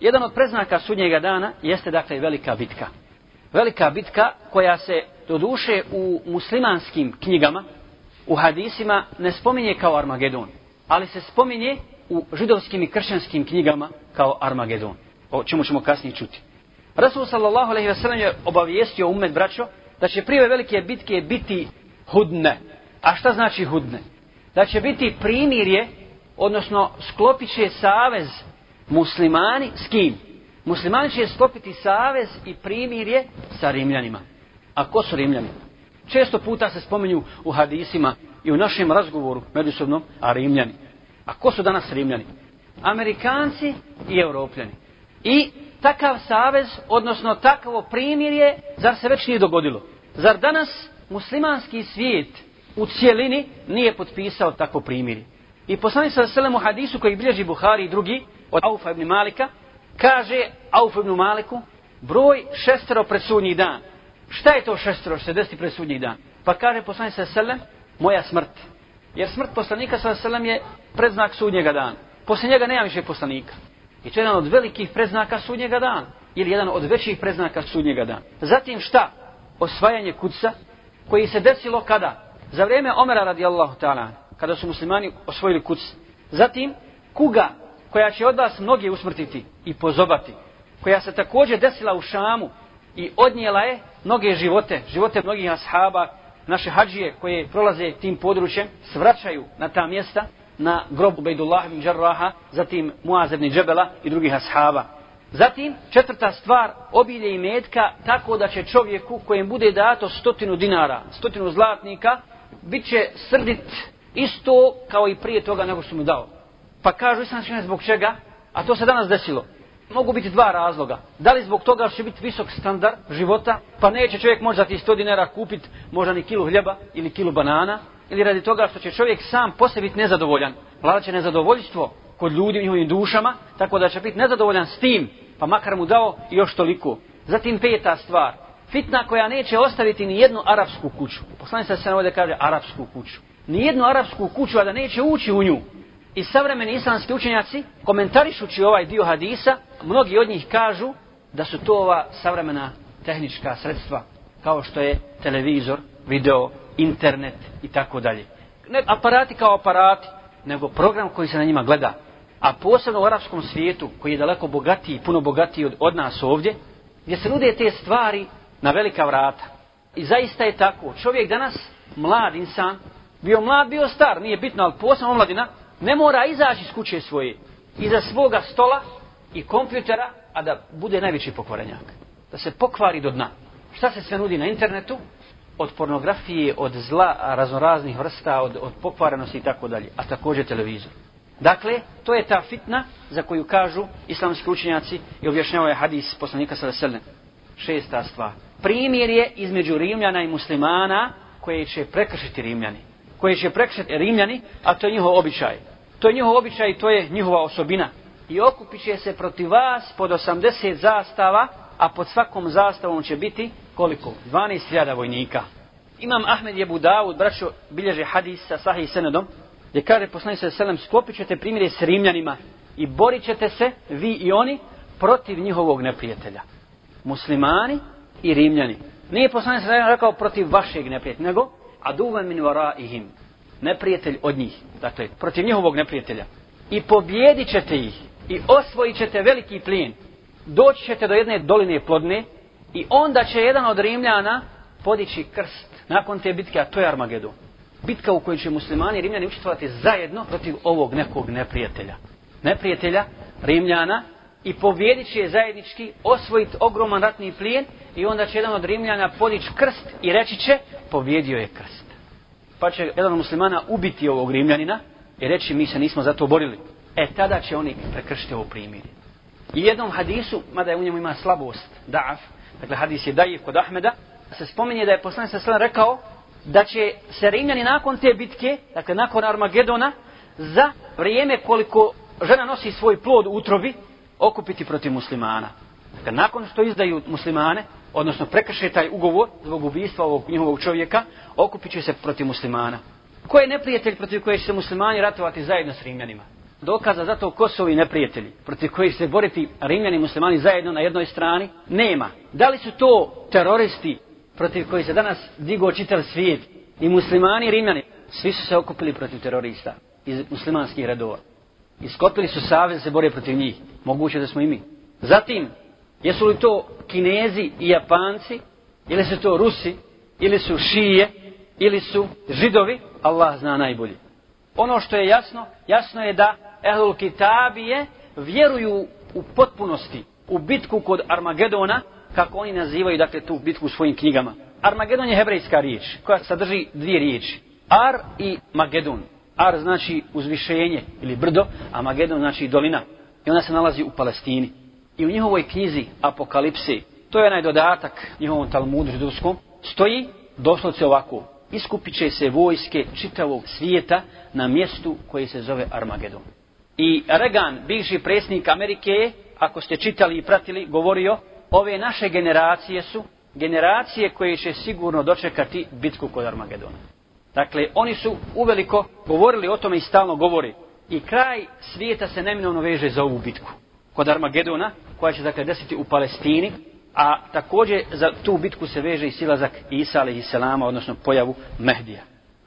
Jedan od preznaka sudnjega dana jeste dakle velika bitka. Velika bitka koja se do duše u muslimanskim knjigama, u hadisima, ne spominje kao Armagedon, ali se spominje u židovskim i kršćanskim knjigama kao Armagedon. O čemu ćemo kasnije čuti. Rasul sallallahu alejhi ve sellem je obavijestio umet braćo da će prije velike bitke biti hudne. A šta znači hudne? Da će biti primirje, odnosno sklopiće savez muslimani s kim? Muslimani će sklopiti savez i primirje sa rimljanima. A ko su rimljani? Često puta se spominju u hadisima i u našem razgovoru međusobno, a rimljani. A ko su danas rimljani? Amerikanci i europljani. I takav savez, odnosno takvo primirje, zar se već nije dogodilo? Zar danas muslimanski svijet u cijelini nije potpisao takvo primirje? I poslani sa selem u hadisu koji bilježi Buhari i drugi, od Aufa ibn Malika, kaže Auf ibn Maliku, broj šestero pred sudnji dan. Šta je to šestero što se desi pred sudnji dan? Pa kaže poslanik sa selem, moja smrt. Jer smrt poslanika sa selem je predznak sudnjega dana. Poslije njega nema više poslanika. I to je jedan od velikih predznaka sudnjega dana. Ili jedan od većih predznaka sudnjega dana. Zatim šta? Osvajanje kuca koji se desilo kada? Za vrijeme Omera radijallahu ta'ala, kada su muslimani osvojili kuc. Zatim, kuga koja će od vas mnoge usmrtiti i pozobati, koja se također desila u Šamu i odnijela je mnoge živote, živote mnogih ashaba, naše hađije koje prolaze tim područjem, svraćaju na ta mjesta, na grob Ubejdullah ibn Jarraha, zatim Muaz ibn Džebela i drugih ashaba. Zatim, četvrta stvar, obilje i metka, tako da će čovjeku kojem bude dato stotinu dinara, stotinu zlatnika, bit će srdit isto kao i prije toga nego što mu dao. Pa kažu islamski učenjaci zbog čega, a to se danas desilo. Mogu biti dva razloga. Da li zbog toga će biti visok standard života, pa neće čovjek možda ti 100 dinara kupiti možda ni kilu hljeba ili kilu banana, ili radi toga što će čovjek sam po sebi biti nezadovoljan. Vlada će nezadovoljstvo kod ljudi u njihovim dušama, tako da će biti nezadovoljan s tim, pa makar mu dao još toliko. Zatim peta stvar, fitna koja neće ostaviti ni jednu arapsku kuću. Poslanica se se ovdje kaže arapsku kuću. Ni jednu arapsku kuću, a da neće ući u nju. I savremeni islamski učenjaci, komentarišući ovaj dio hadisa, mnogi od njih kažu da su to ova savremena tehnička sredstva, kao što je televizor, video, internet i tako dalje. Ne aparati kao aparati, nego program koji se na njima gleda. A posebno u arapskom svijetu, koji je daleko bogatiji, puno bogatiji od, od nas ovdje, gdje se nude te stvari na velika vrata. I zaista je tako. Čovjek danas, mlad insan, bio mlad, bio star, nije bitno, ali posebno omladina, ne mora izaći iz kuće svoje, iza svoga stola i kompjutera, a da bude najveći pokvarenjak. Da se pokvari do dna. Šta se sve nudi na internetu? Od pornografije, od zla raznoraznih vrsta, od, od pokvarenosti i tako dalje. A također televizor. Dakle, to je ta fitna za koju kažu islamski učenjaci i objašnjavaju hadis poslanika sa veselne. Šesta stvar. Primjer je između Rimljana i muslimana koje će prekršiti Rimljani. Koje će prekšati Rimljani, a to je njihov običaj. To je njihov običaj i to je njihova osobina. I okupit će se protiv vas pod 80 zastava, a pod svakom zastavom će biti koliko? 12.000 vojnika. Imam Ahmed je Budavud, braćo, bilježe hadis sa Sahih Senedom, gdje kaže poslani se selem, sklopit ćete primjere s Rimljanima i borit ćete se, vi i oni, protiv njihovog neprijatelja. Muslimani i Rimljani. Nije poslani se rekao protiv vašeg neprijatelja, nego aduva min varaihim neprijatelj od njih. Dakle, protiv njihovog neprijatelja. I pobjedit ćete ih. I osvojit ćete veliki plin. Doći ćete do jedne doline plodne. I onda će jedan od Rimljana podići krst. Nakon te bitke, a to je Armagedon. Bitka u kojoj će muslimani i Rimljani učestvovati zajedno protiv ovog nekog neprijatelja. Neprijatelja Rimljana i pobjedit će zajednički osvojiti ogroman ratni plijen i onda će jedan od Rimljana podići krst i reći će pobjedio je krst pa će jedan od muslimana ubiti ovog rimljanina i reći mi se nismo za to borili. E tada će oni prekršiti ovo primjer. I jednom hadisu, mada je u njemu ima slabost, da'af, dakle hadis je dajiv kod Ahmeda, se spominje da je poslanik sa rekao da će se rimljani nakon te bitke, dakle nakon Armagedona, za vrijeme koliko žena nosi svoj plod u utrobi, okupiti protiv muslimana. Dakle, nakon što izdaju muslimane, odnosno prekrše taj ugovor zbog ubijstva ovog njihovog čovjeka, okupit će se protiv muslimana. Ko je neprijatelj protiv koje će se muslimani ratovati zajedno s Rimljanima? dokaza za to ko su ovi neprijatelji, protiv kojih se boriti rimljani i muslimani zajedno na jednoj strani, nema. Da li su to teroristi protiv kojih se danas digo čitav svijet i muslimani i rimljani, svi su se okupili protiv terorista iz muslimanskih redova. Iskopili su savez da se bore protiv njih. Moguće da smo i mi. Zatim, jesu li to kinezi i japanci, ili su to rusi, ili su šije, ili su židovi, Allah zna najbolje. Ono što je jasno, jasno je da Ehlul Kitabije vjeruju u potpunosti u bitku kod Armagedona, kako oni nazivaju dakle tu bitku u svojim knjigama. Armagedon je hebrejska riječ koja sadrži dvije riječi. Ar i Magedon. Ar znači uzvišenje ili brdo, a Magedon znači dolina. I ona se nalazi u Palestini. I u njihovoj knjizi Apokalipsi, to je onaj dodatak njihovom Talmudu židovskom, stoji doslovce ovako. Iskupit će se vojske čitavog svijeta na mjestu koje se zove Armagedon. I Reagan, bivši predsjednik Amerike, ako ste čitali i pratili, govorio, ove naše generacije su generacije koje će sigurno dočekati bitku kod Armagedona. Dakle, oni su uveliko govorili o tome i stalno govori. I kraj svijeta se neminovno veže za ovu bitku. Kod Armagedona, koja će dakle desiti u Palestini, a također za tu bitku se veže i silazak Isa alaihi salama, odnosno pojavu Mehdija.